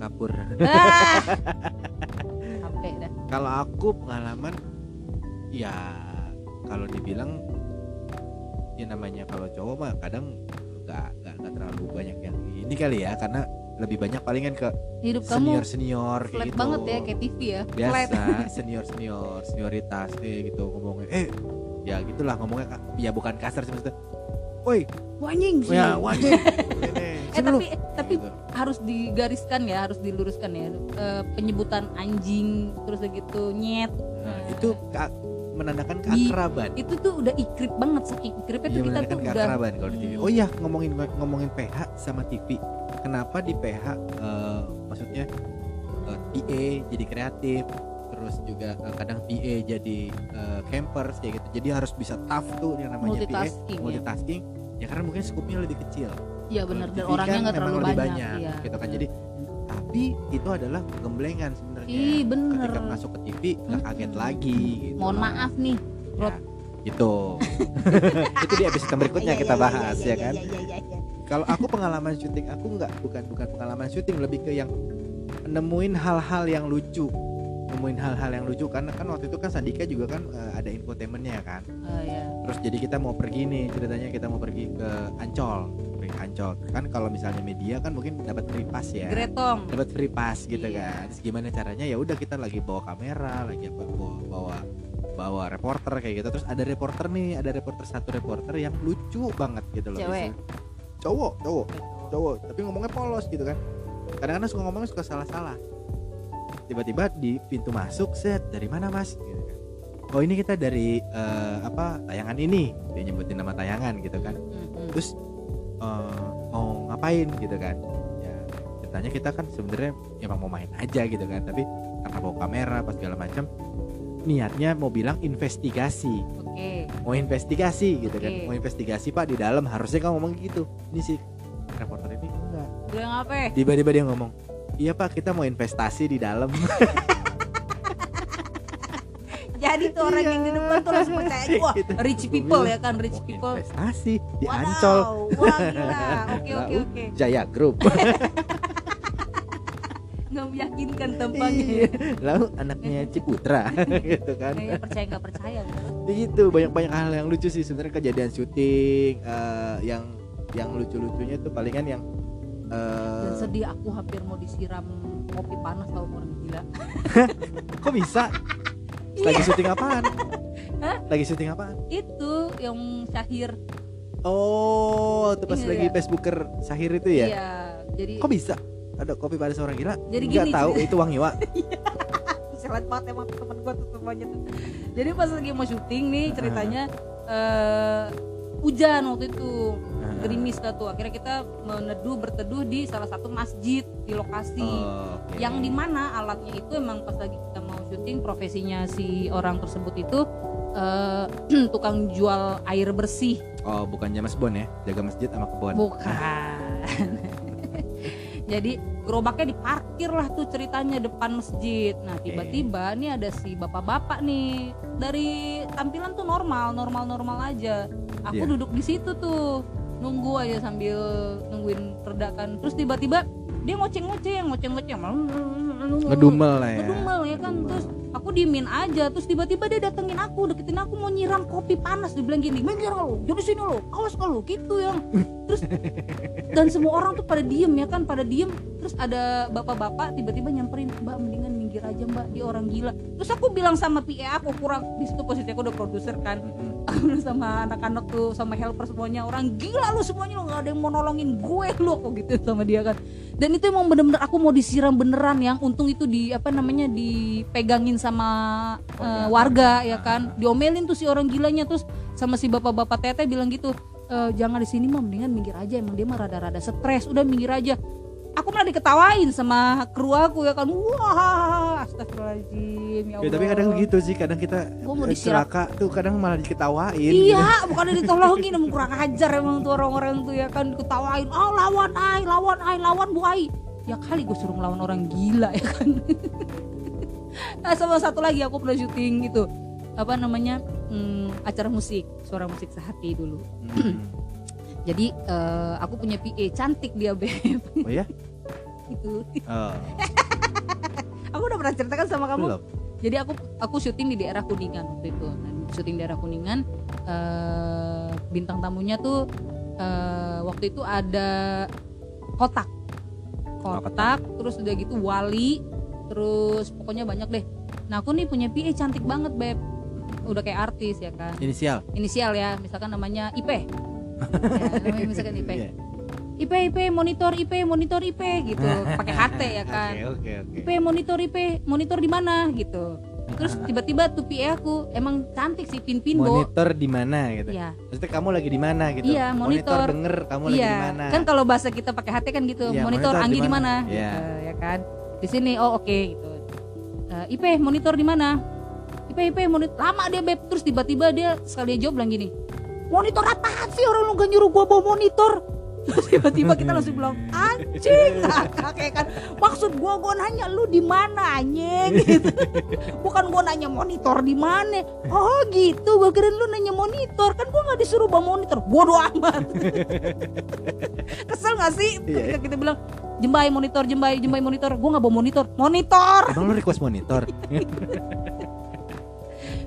Kapur. Ah. Dah. Kalau aku pengalaman ya kalau dibilang ya namanya kalau cowok mah kadang nggak nggak terlalu banyak yang ini kali ya karena lebih banyak palingan ke hidup senior kamu senior flat kayak gitu. banget ya kayak TV ya flat biasa senior senior senioritas kayak gitu ngomongnya. Eh ya gitulah ngomongnya ya bukan kasar sih maksudnya. Woi. Wanying sih. Ya wajib eh tapi tapi harus digariskan ya harus diluruskan ya. Eh, penyebutan anjing terus udah gitu nyet. Nah, itu ka- menandakan Di- keakraban itu tuh udah ikrip banget saking ikripnya Iya tuh kita menandakan tuh udah keakraban kalau di TV. Oh iya ngomongin ngomongin PH sama TV. Kenapa di PH eh, maksudnya eh, PA jadi kreatif, terus juga eh, kadang PA jadi eh, campers kayak gitu. Jadi harus bisa tough tuh yang namanya multitasking PA, ya multitasking. Ya karena mungkin skupnya lebih kecil. iya benar dan TV orangnya kan nggak terlalu lebih banyak, iya gitu kan. Jadi tapi itu adalah gemblengan sebenarnya. Ih, bener. Ketika masuk ke TV nggak kaget Mm-mm. lagi. Gitu. mohon maaf nih Ya, gitu. itu di episode berikutnya Iya, kita bahas ya kan. Kalau aku pengalaman syuting aku nggak bukan bukan pengalaman syuting lebih ke yang nemuin hal-hal yang lucu nemuin hal-hal yang lucu karena kan waktu itu kan Sandika juga kan eh, ada infotainmentnya kan Oh, iya. terus jadi kita mau pergi nih ceritanya kita mau pergi ke Ancol Ancol kan kalau misalnya media kan mungkin dapat free pass ya. Gretong dapat free pass gitu Iya. kan. Terus gimana caranya? Ya udah kita lagi bawa kamera lagi apa bawa bawa bawa reporter kayak gitu. Terus ada reporter nih ada reporter satu reporter yang lucu banget gitu loh Cewek? Bisa- cowok cowok cowok. Tapi ngomongnya polos gitu kan. Kadang-kadang suka ngomongnya suka salah-salah. Tiba-tiba di pintu masuk set dari mana mas? Gitu kan. Oh ini kita dari eh, apa tayangan ini. Dia nyebutin nama tayangan gitu kan. Terus eh, mau ngapain gitu kan ya ceritanya kita kan sebenarnya emang mau main aja gitu kan tapi karena bawa kamera pas segala macam niatnya mau bilang investigasi Oke. mau investigasi gitu kan Oke. mau investigasi pak di dalam harusnya kamu ngomong gitu ini sih reporter ini enggak Bilang apa? tiba-tiba dia ngomong iya pak kita mau investasi di dalam Jadi tuh orang yang di depan tuh langsung percaya wah Gitu. rich Gua people ya kan rich "Mau people. investasi di Ancol Wah gila. Oke oke oke. Jaya Group Nggak meyakinkan tampaknya. Iya. lalu anaknya Ciputra gitu kan Kayaknya percaya nggak percaya. itu banyak banyak hal yang lucu sih sebenarnya kejadian syuting eh, yang yang lucu-lucunya tuh palingan yang Dan eh, sedih aku hampir mau disiram kopi panas tau orang gila. kok bisa lagi syuting apaan? Hah? lagi syuting apaan? Itu yang Syahir. oh itu pas Iya. lagi Facebooker Sahir itu ya? Iya. Jadi kok bisa? Ada kopi pada seorang gila? Jadi nggak gini, tahu itu Wang Iwa. Selat banget emang temen gue tuh semuanya tuh. Jadi pas lagi mau syuting nih ceritanya eh hujan waktu itu gerimis lah tuh. Akhirnya kita meneduh berteduh di salah satu masjid di lokasi. Oh, oke. yang di mana alatnya itu emang pas lagi kita mau syuting profesinya si orang tersebut itu eh, tukang jual air bersih. Oh, bukan James Bond ya, jaga masjid sama kebun. bukan. Jadi gerobaknya diparkir lah tuh ceritanya depan masjid. Nah tiba-tiba nih ada si bapak-bapak nih dari tampilan tuh normal normal normal aja. Aku Iya. duduk di situ tuh nunggu aja sambil nungguin redakan. Terus tiba-tiba dia ngoceng-ngoceng ngoceng-ngoceng. Ngedumel lah ya. ngedumel ya kan? Terus aku diemin aja. Terus tiba-tiba dia datengin aku deketin aku mau nyiram kopi panas. Dia bilang gini minggir lo jadi sini lo. Awas kalau gitu yang terus dan semua orang tuh pada diem ya kan? Pada diem. Terus ada bapak-bapak tiba-tiba nyamperin mbak mendingan minggir aja mbak. Dia orang gila. Terus aku bilang sama PA aku kurang di situ posisi aku udah produser kan sama anak-anak tuh sama helper semuanya. Orang gila lu semuanya lu nggak ada yang mau nolongin gue lu aku gitu sama dia kan. Dan itu emang bener-bener aku mau disiram beneran yang untung itu di apa namanya dipegangin sama eh, warga. ya kan. Diomelin tuh si orang gilanya terus sama si bapak-bapak tete bilang gitu "Eh, jangan di sini mah mendingan minggir aja emang dia mah rada-rada stres. Udah minggir aja aku malah diketawain sama kru aku ya kan wah astagfirullahaladzim ya Ya, tapi kadang gitu sih, kadang kita Gua mau eh, celaka tuh kadang malah diketawain. gitu. Iya, bukan ditolongin emang kurang ajar emang tuh orang-orang tuh ya kan ketawain. Oh lawan ai, lawan ai, lawan bu ai. Ya kali gue suruh ngelawan orang gila ya kan. nah sama satu lagi aku pernah syuting gitu apa namanya hmm, acara musik suara musik sehati dulu. Mm. Jadi eh, aku punya PA cantik dia beb Oh ya? itu. Oh, Aku udah pernah ceritakan sama kamu. belum. Jadi aku aku syuting di daerah Kuningan waktu itu. Nah, syuting daerah Kuningan eh, bintang tamunya tuh eh, waktu itu ada kotak. Kotak, terus udah gitu Wali, terus pokoknya banyak deh. Nah, aku nih punya PA cantik banget, Beb. Udah kayak artis ya kan. Inisial. Inisial ya, misalkan namanya IP. Ya, namanya misalkan IP. Iya. IP IP monitor IP monitor IP gitu. Pakai HT ya kan. Oke, oke, oke. IP monitor IP monitor di mana gitu terus tiba-tiba tuh PA aku emang cantik sih pin pin Monitor di mana gitu. iya Maksudnya kamu lagi di mana gitu. Iya, monitor. denger kamu lagi di iya mana. kan kalau bahasa kita pakai HT kan gitu Iya, monitor, monitor Anggi di mana? Iya. gitu, ya kan di sini oh oke gitu Eh, IP monitor di mana IP IP monitor lama dia beb terus tiba-tiba dia sekali dia jawab bilang gini monitor apaan sih orang lu gak nyuruh gua bawa monitor? Terus tiba-tiba kita langsung bilang anjing. Kayak kan maksud gua gua nanya lu di mana anjing? Gitu. Bukan gua nanya monitor di mana? Oh gitu. Gua kira lu nanya monitor. Kan gua nggak disuruh bawa monitor. Bodoh amat. Kesel gak sih Iya. ketika kita bilang jembai monitor jembai jembai monitor. Gua nggak bawa monitor. Monitor! Emang lu request monitor?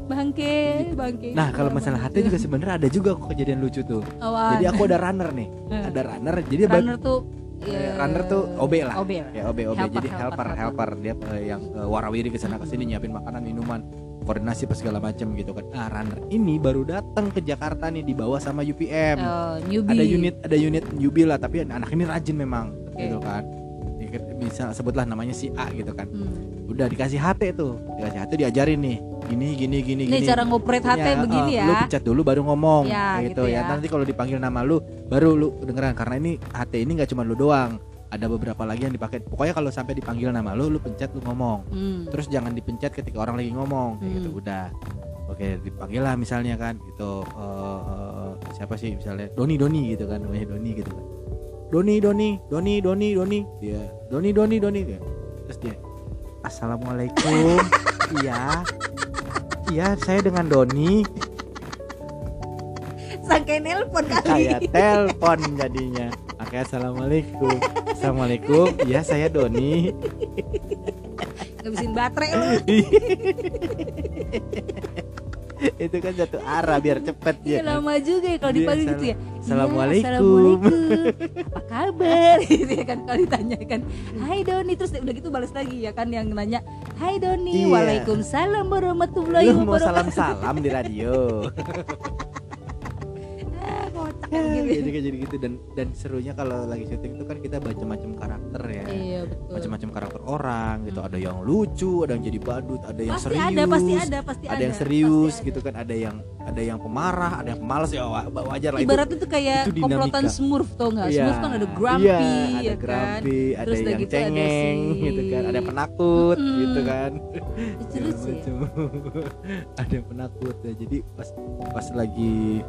bangke bangke Nah kalau masalah HT juga sebenarnya ada juga kok kejadian lucu tuh. Awan. Jadi aku ada runner nih, ada runner. Jadi runner tuh Eh, runner tuh OB lah. OB lah. ya OB OB Helper, jadi helper helper, helper, dia eh, yang eh, warawiri ke sana ke sini nyiapin makanan minuman koordinasi pas segala macam gitu kan nah runner ini baru datang ke Jakarta nih dibawa sama UPM Eh, newbie ada unit ada unit newbie lah tapi anak ini rajin memang Oke. gitu kan Ya, bisa sebutlah namanya si A gitu kan Hmm. udah dikasih HT tuh dikasih HT diajarin nih gini gini gini ini gini cara ngoperate HT Ya, begini ya Lu pencet dulu baru ngomong Ya, kayak gitu gitu, ya. ya. Nanti kalau dipanggil nama lu baru lu kedengeran karena ini HT ini nggak cuma lu doang. Ada beberapa lagi yang dipakai. Pokoknya kalau sampai dipanggil nama lu, lu pencet lu ngomong. Hmm. Terus jangan dipencet ketika orang lagi ngomong kayak gitu. Hmm. Udah. Oke, dipanggil lah misalnya kan gitu. eh, eh, siapa sih misalnya Doni Doni gitu kan namanya Doni gitu kan. Doni Doni Doni Doni Doni dia Doni Doni Doni. Terus dia Assalamualaikum. iya. Iya, saya dengan Doni. Sangkai nelpon kali kayak telepon jadinya Oke assalamualaikum assalamualaikum ya saya Doni ngabisin baterai lu itu kan satu arah biar cepet Iya ya kan? lama juga ya kalau Dia dipanggil gitu ya. Assalamualaikum. Assalamualaikum. Apa kabar? gitu kan kalau ditanya kan. Hai Doni terus udah gitu balas lagi ya kan yang nanya. Hai Doni. Iya. Waalaikumsalam warahmatullahi lu mau wabarakatuh. salam-salam di radio gitu. jadi kayak jadi gitu. Dan dan serunya kalau lagi syuting itu kan kita baca macam karakter ya. Iya betul. macam-macam karakter orang gitu. Hmm. ada yang lucu ada yang jadi badut ada yang pasti serius. ada pasti ada pasti ada ada yang serius pasti gitu kan. Ada yang ada yang pemarah ada yang pemalas. Ya wa- wajar lah itu. Ibaratnya tuh kayak itu dinamika. komplotan Smurf tau nggak? Iya, Smurf kan ada grumpy iya, ada ya kan? grumpy, ada Terus udah yang gitu ada cengeng si- gitu kan. Ada yang penakut Mm-mm. gitu kan. Itu lucu ya ada yang penakut ya. Jadi pas pas lagi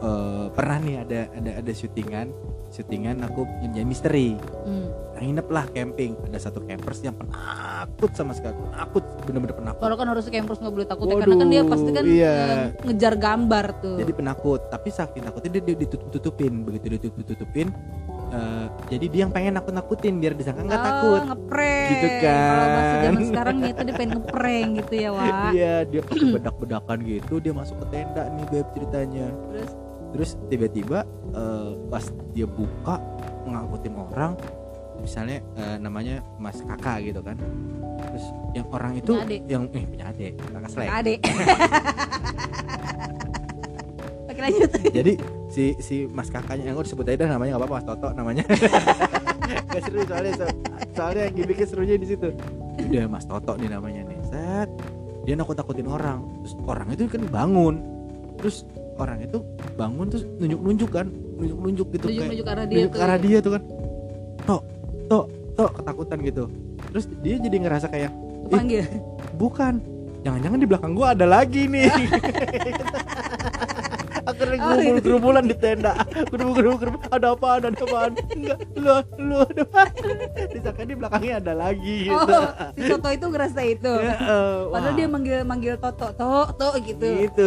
eh, pernah nih ada ada ada syutingan syutingan aku ngerjain misteri. Hmm. nah, nginep lah camping. Ada satu campers yang penakut sama sekali penakut bener-bener penakut. Kalau kan harusnya campers nggak boleh takut ya karena kan dia Waduh, pasti kan iya. eh, ngejar gambar tuh. Jadi penakut tapi saking takutnya dia, dia ditutup-tutupin. Begitu ditutup-tutupin eh, jadi dia yang pengen nakut-nakutin biar disangka nggak Ah, takut. ngeprank. Gitu kalau bahasa kan. zaman sekarang nih itu dia pengen ngeprank gitu ya Wak. Iya dia pakai bedak-bedakan gitu dia masuk ke tenda nih beb ceritanya. Terus terus tiba-tiba eh, pas dia buka ngangkutin orang misalnya eh, namanya Mas Kakak gitu kan. Terus yang orang itu Punya adik. yang eh punya adik kakak selek adek Oke lanjut. Jadi si si Mas Kakaknya yang gue disebut aja dah namanya nggak apa-apa Mas Toto namanya. Gak seru soalnya so- soalnya yang gimmicknya serunya di situ. Udah Mas Toto nih namanya nih. Set dia nakut-nakutin orang. Terus orang itu kan bangun. Terus orang itu bangun terus nunjuk-nunjuk kan nunjuk-nunjuk gitu kayak nunjuk-nunjuk arah dia nunjuk ke arah dia tuh kan. Tok tok tok ketakutan gitu. Terus dia jadi ngerasa kayak panggil bukan. Jangan-jangan di belakang gua ada lagi nih. Akhirnya Oh, gerumul gerumulan di tenda. Gerumul gerumul gerumul ada apaan ada apaan? Enggak. Lu lu ada disangka di belakangnya ada lagi gitu. oh si Toto itu ngerasa itu. Ya, eh, padahal wah, dia manggil manggil Toto to to gitu. Gitu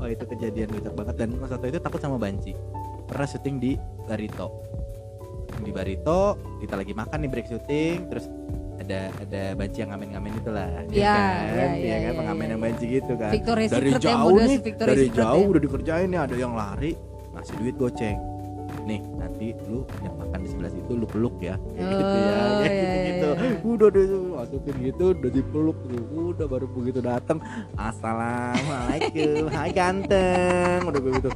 wah itu kejadian kocak banget. Dan Mas Toto itu takut sama banci. Pernah syuting di Barito. Di Barito kita lagi makan nih break syuting terus ada ada banci yang ngamen-ngamen itulah Iya, kan? iya, ya iya, kan? iya, pengamen iya. yang banci gitu kan. Victoria's dari Secret ya jauh nih dari jauh ya. udah dikerjain nih ada yang lari ngasih duit goceng nih nanti lu yang makan di sebelah situ lu peluk ya. Kayak gitu ya Oh, kayak iya, gitu. gitu iya, iya. udah deh masukin gitu udah dipeluk tuh. Udah baru begitu datang assalamualaikum hai ganteng. Udah begitu.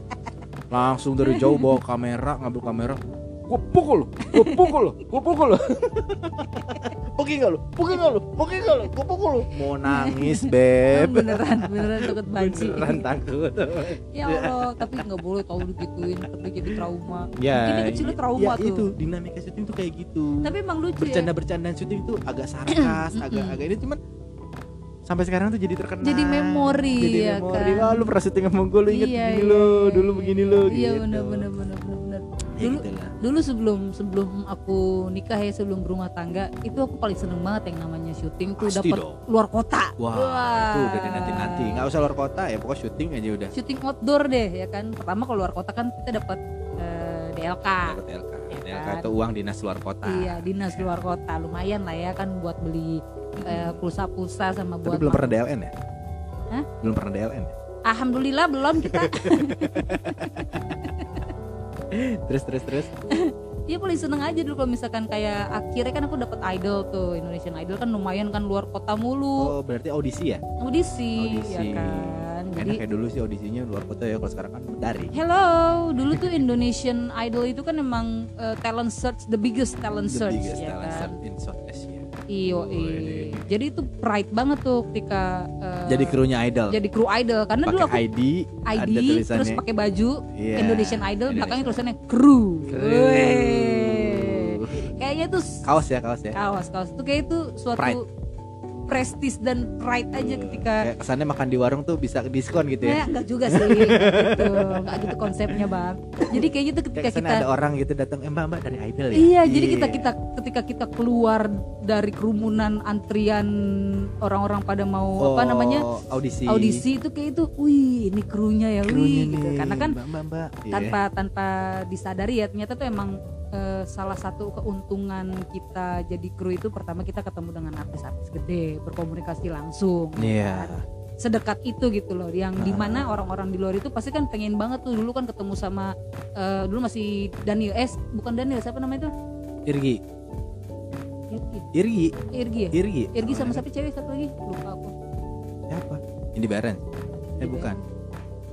Langsung dari jauh bawa kamera ngambil kamera gua pukul lu gua pukul lu gua pukul lu Pergi gak lu? Pergi gak lu? Pergi gak lu? Gua pukul lu Mau nangis beb beneran beneran takut banci Beneran takut ya Allah tapi nggak boleh tahu digituin tapi jadi trauma Ya, mungkin dia kecilnya trauma ya tuh itu dinamika syuting tuh kayak gitu. tapi emang lucu ya Bercanda-bercandaan syuting tuh agak sarkas, agak agak ini cuman sampai sekarang tuh jadi terkenal. Jadi memori, Jadi ya memori. kan? Wah, lu pernah syuting sama gue, lu inget Iya, begini iya, lo, iya, dulu iya. begini lo iya gitu. bener bener bener bener bener Ya dulu gitu lah. dulu sebelum sebelum aku nikah ya sebelum berumah tangga itu aku paling seneng banget yang namanya syuting tuh dapat luar kota Wah, itu udah dinanti-nanti. Nggak usah luar kota ya, pokoknya syuting aja udah. syuting outdoor deh ya kan pertama kalau luar kota kan kita dapat eh, DLK Dapat LK. Ya LK kan? itu uang dinas luar kota. iya dinas luar kota lumayan lah ya kan buat beli eh, pulsa-pulsa sama Tapi buat belum pernah DLN ya? Hah? Belum pernah DLN ya? Alhamdulillah belum kita Terus terus terus. Iya paling seneng aja dulu kalau misalkan kayak akhirnya kan aku dapat idol tuh Indonesian Idol kan lumayan kan luar kota mulu Oh, berarti audisi ya? audisi, Audisi. ya kan Enak jadi ya dulu sih audisinya luar kota ya, kalau sekarang kan dari. hello dulu tuh Indonesian Idol itu kan emang eh, talent search the biggest talent The search biggest ya talent kan search in South Asia. iyo Wih. jadi itu pride banget tuh ketika eh, Jadi krunya Idol. jadi kru idol karena dulu aku pakai ID, ID terus pakai baju Iya, Indonesian Idol belakangnya Indonesia. tulisannya kru Kru. Kayaknya tuh Kaos ya, kaos ya. kaos kaos itu kayak itu suatu Pride. prestis dan pride aja ketika Kayak kesannya makan di warung tuh bisa diskon gitu ya. enggak juga sih gitu enggak gitu konsepnya bang jadi kayak gitu Kayak ketika kesannya kita ada orang gitu datang, eh mbak mbak dari Idol ya. iya jadi kita kita ketika kita keluar dari kerumunan antrian orang-orang pada mau apa Oh, namanya audisi. audisi itu kayak itu wih ini krunya ya Krunya wih gitu karena kan mbak mbak mbak. Iya. tanpa tanpa disadari ya ternyata tuh emang eh, salah satu keuntungan kita jadi kru itu pertama kita ketemu dengan artis-artis gede berkomunikasi langsung Iya. kan. sedekat itu gitu loh yang Ah. di mana orang-orang di luar itu pasti kan pengen banget tuh dulu kan ketemu sama eh, dulu masih Daniel S bukan Daniel siapa namanya itu Irgi, Irgi Irgi, Irgi ya Irgi. Irgi sama siapa cewek satu lagi lupa aku Siapa? Ini Baran. Eh bukan.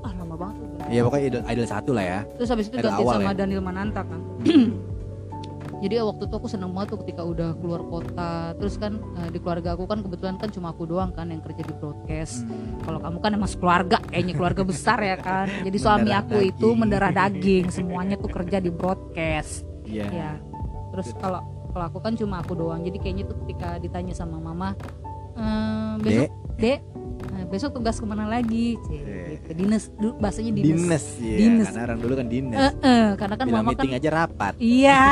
ah lama banget tuh. Iya pokoknya idol, idol satu lah ya. terus habis itu Idol ganti awal sama ya? Daniel Mananta kan jadi waktu itu aku seneng banget tuh ketika udah keluar kota terus kan eh, di keluarga aku kan kebetulan kan cuma aku doang kan yang kerja di broadcast Hmm. kalau kamu kan emang keluarga kayaknya keluarga besar ya kan jadi suami Mendarah aku itu daging. mendarah daging semuanya tuh kerja di broadcast Iya. ya terus kalau kalau aku kan cuma aku doang jadi kayaknya tuh ketika ditanya sama mama "Eh, besok Dek, eh, besok tugas ke mana lagi Cie, Eh. gitu. dinas dulu bahasanya dinas, dinas ya. Dinas. Karena orang dulu kan dinas. Eh, eh, karena kan Bilang mama kan meeting aja rapat. iya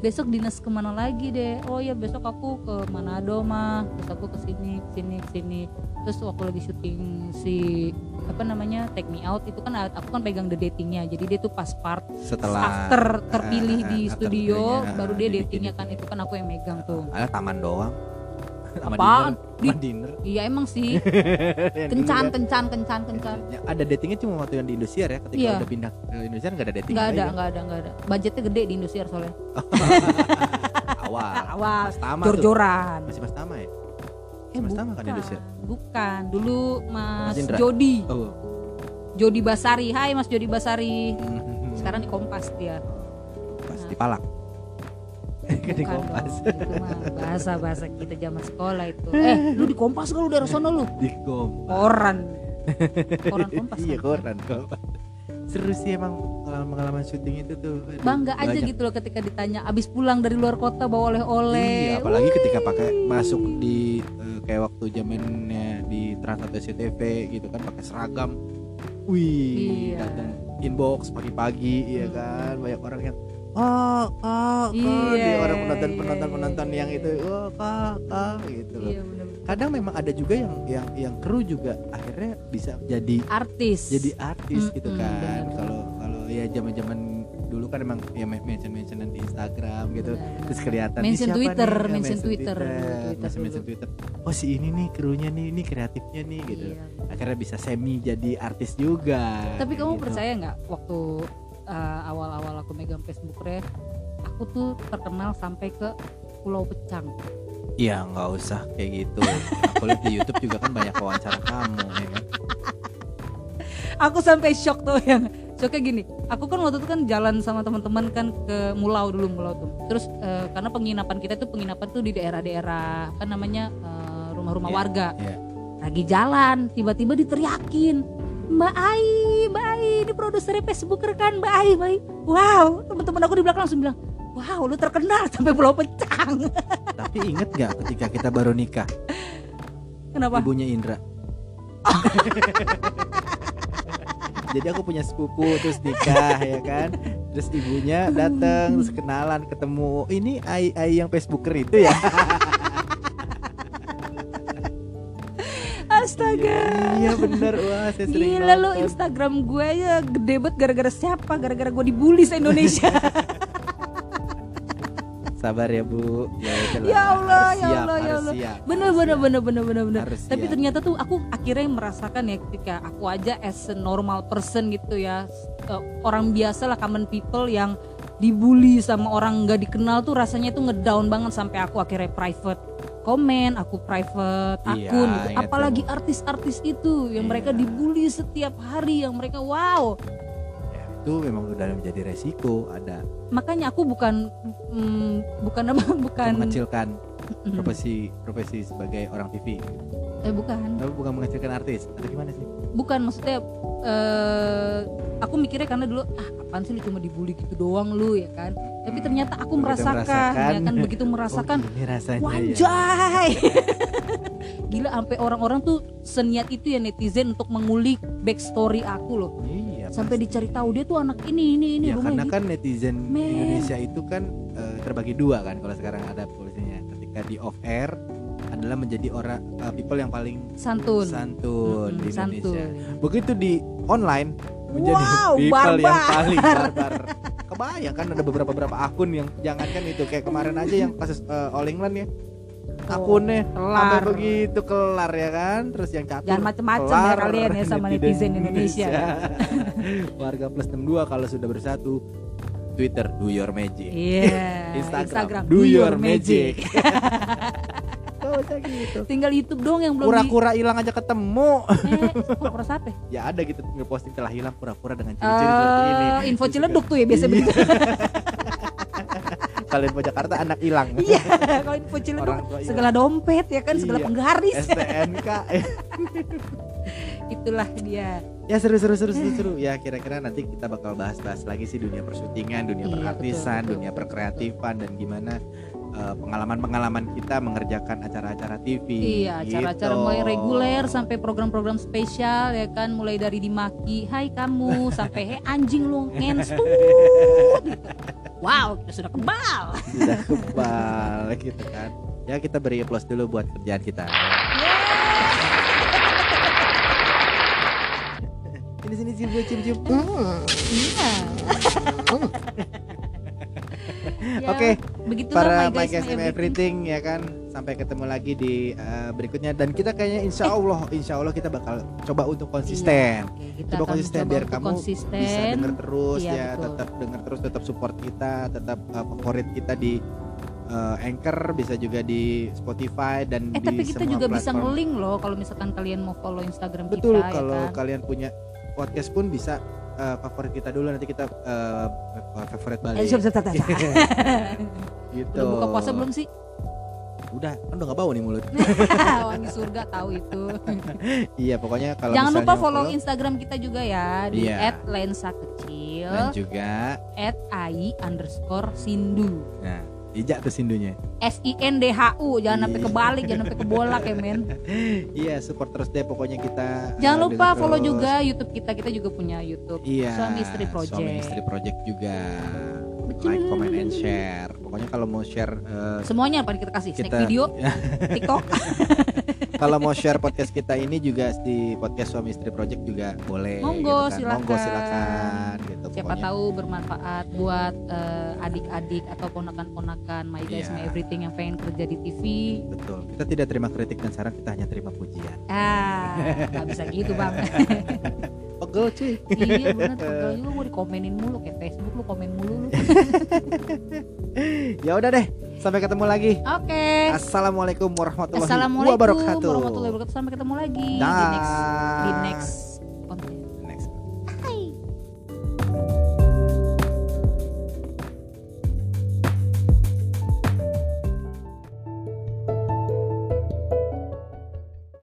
besok dinas ke mana lagi deh oh ya besok aku ke Manado mah terus aku ke sini sini sini terus waktu lagi syuting si apa namanya take me out itu kan aku kan pegang the datingnya jadi dia tuh pas part Setelah after terpilih ah, di after studio terpilihnya, baru dia datingnya itu. kan itu kan aku yang megang tuh ada taman doang. Apaan? dinner. Sama dinner. iya emang sih kencan kencan kencan kencan Ya, ada datingnya cuma waktu yang di Indosiar ya. Ketika Iya. udah pindah ke Indosiar nggak ada dating nggak ada kan? nggak ada nggak ada budgetnya gede di Indosiar soalnya Awal. awal Mas Tama jor-joran Masih Mas Tama ya? Eh, Mas Tama kan di Indosiar? Bukan, dulu Mas? Jody, Oh. Jody Basari. Hai Mas Jody Basari. Hmm. Sekarang di Kompas dia. pas di Palak. Kan di Bukan Kompas. mah bahasa-bahasa kita zaman sekolah itu. Eh, lu di Kompas kalau daerah sono lu? Di Kompas. Koran. Koran Kompas. iya kan? koran Kompas. Seru sih emang pengalaman syuting itu tuh. Aduh, Bangga aja banyak. gitu loh ketika ditanya abis pulang dari luar kota bawa oleh-oleh. Iya, apalagi ketika pakai masuk di eh, kayak waktu zamannya di Trans atau SCTV gitu kan pakai seragam. Wih, Iya. datang inbox pagi-pagi iya kan banyak orang yang oh kak, kak Iya, Dia orang iya, penonton iya, penonton iya. penonton yang itu oh kak kak gitu loh Iya. Kadang memang ada juga yang yang yang kru juga akhirnya bisa jadi Artis. jadi artis gitu Mm-mm, kan kalau kalau ya zaman zaman dulu kan emang ya mention mentionan di Instagram gitu Benar, terus kelihatan Mention Twitter, nih? Ya, mention Twitter, Twitter mention, mention dulu. Twitter oh si ini nih krunya nih ini kreatifnya nih gitu Iya. akhirnya bisa semi jadi artis juga Tapi kamu gitu. percaya nggak waktu uh, awal-awal aku megang Facebook Re, aku tuh terkenal sampai ke Pulau Pecang. Iya nggak usah kayak gitu aku lihat di YouTube juga kan banyak wawancara kamu ya kan Aku sampai shock tuh yang shocknya gini. Aku kan waktu itu kan jalan sama teman-teman kan ke Mulau dulu Mulau tuh. Terus uh, karena penginapan kita tuh penginapan tuh di daerah-daerah kan namanya uh, rumah-rumah Iya, warga. iya. Lagi jalan, tiba-tiba diteriakin. Mbak Ai, Mbak Ai, ini produsernya Facebook kan Mbak Ai, Mbak Ai. Wow, teman-teman aku di belakang langsung bilang, wow, lu terkenal sampai Pulau Pecang. tapi inget nggak ketika kita baru nikah Kenapa? ibunya Indra jadi aku punya sepupu terus nikah ya kan terus ibunya datang terus kenalan ketemu ini Ai Ai yang Facebooker itu ya Astaga. iya bener wah saya sering Gila lu. Instagram gue aja gede banget gara-gara siapa? Gara-gara gue dibully se Indonesia. Sabar ya bu ya. Ya Allah, Harus ya siap, Allah, ya Allah. siap, bener bener siap. bener bener bener bener. Harus Tapi siap. ternyata tuh aku akhirnya merasakan ya ketika aku aja as a normal person gitu ya eh, orang biasa lah common people yang dibully sama orang nggak dikenal tuh rasanya tuh ngedown banget sampai aku akhirnya private komen, aku private Iya, akun gitu. Apalagi artis-artis itu yang mereka Iya. dibully setiap hari yang mereka wow. Itu memang udah menjadi resiko ada. Makanya aku bukan mm, bukan apa bukan mengecilkan Mm, profesi profesi sebagai orang TV eh bukan. Tapi bukan mengecilkan artis atau gimana sih? Bukan maksudnya eh aku mikirnya karena dulu ah apaan sih lu cuma dibully gitu doang lu ya kan? Tapi ternyata aku Begitu merasakan, merasakan. ya kan? begitu merasakan oh, ini rasanya ya. gila sampai orang-orang tuh seniat itu ya netizen untuk mengulik backstory aku loh. Iya sampai pasti. dicari tahu dia tuh anak ini ini ini ya karena gitu. kan netizen Men. Indonesia itu kan eh, terbagi dua kan kalau sekarang ada polisinya ketika di off air adalah menjadi orang eh, people yang paling santun santun Mm-mm, di Indonesia santun begitu di online menjadi Wow, people yang barbar. paling barbar kebayang kan ada beberapa beberapa akun yang jangankan itu kayak kemarin aja yang kasus eh, All England ya akunnya kelar. begitu kelar ya kan terus yang catur Jangan macem-macem ya kalian ya sama netizen Indonesia. warga plus 62 kalau sudah bersatu Twitter do your magic Iya Instagram, Instagram do your magic. Gak usah gitu. tinggal YouTube dong yang belum Kura-kura hilang aja ketemu. eh kura-kura siapa? ya ada gitu ngeposting telah hilang kura-kura dengan ciri-ciri seperti ini. Eh, info Terus ciledug tuh ya biasa Iya. begitu. Kalau info Jakarta anak hilang. Iya, kalau info ciledug segala dompet ya kan, segala Iya. penggaris. STNK. Itulah dia. ya seru seru seru seru seru. Ya kira-kira nanti kita bakal bahas-bahas lagi sih dunia persyutingan, dunia Iya, perartisan, betul, betul. dunia perkreatifan dan gimana eh, pengalaman-pengalaman kita mengerjakan acara-acara TV. Iya, acara-acara gitu. mulai reguler sampai program-program spesial ya kan, mulai dari dimaki, "Hai kamu" sampai "Hei anjing lu ngensut." gitu. Wow, kita sudah kebal. Sudah kebal gitu kan. Ya kita beri applause dulu buat kerjaan kita. Sini sini cium cium cium. Iya. Ya, Oke, begitulah para my my guys, my everything ya kan sampai ketemu lagi di eh, berikutnya dan kita kayaknya insya Allah insya Allah kita bakal coba untuk konsisten Iya, oke, kita coba konsisten biar kamu konsisten. bisa denger terus Iya, ya betul. tetap denger terus tetap support kita tetap eh, favorit kita di eh, Anchor bisa juga di Spotify dan Eh di tapi kita semua juga bisa platform. ngeling loh kalau misalkan kalian mau follow Instagram betul kita kalau ya kan. kalian punya podcast pun bisa eh, favorit kita dulu nanti kita eh, favorit balik gitu Udah buka puasa belum sih? Udah kan udah gak bau nih mulut Wangi surga tahu itu. iya pokoknya kalau Jangan lupa mau follow Instagram kita juga ya di Iya. @lensa kecil, dan juga @ai underscore sindu. nah ijak tuh sindunya S I N D H U jangan sampai Iya. kebalik jangan sampai kebolak ya men. iya support terus deh pokoknya kita Jangan lupa follow terus. juga YouTube kita kita juga punya YouTube. iya Suami Istri Project. suami istri project juga like comment and share pokoknya kalau mau share eh, Semuanya apa kita kasih? Snack kita video, TikTok. kalau mau share podcast kita ini juga di podcast suami istri project juga boleh Monggo, gitu kan. monggo silakan. silakan gitu Siapa pokoknya. tahu bermanfaat buat eh, adik-adik atau ponakan-ponakan my guys Iya. my everything yang pengen kerja di TV. betul kita tidak terima kritik dan saran kita hanya terima pujian Ah, nggak bisa gitu bang. pegel cuy iya bener pegel juga mau dikomenin mulu kayak Facebook lu komen mulu lu. ya udah deh sampai ketemu lagi Oke. assalamualaikum warahmatullahi Assalamualaikum wabarakatuh warahmatullahi wabarakatuh. Sampai ketemu lagi di Dah. next di next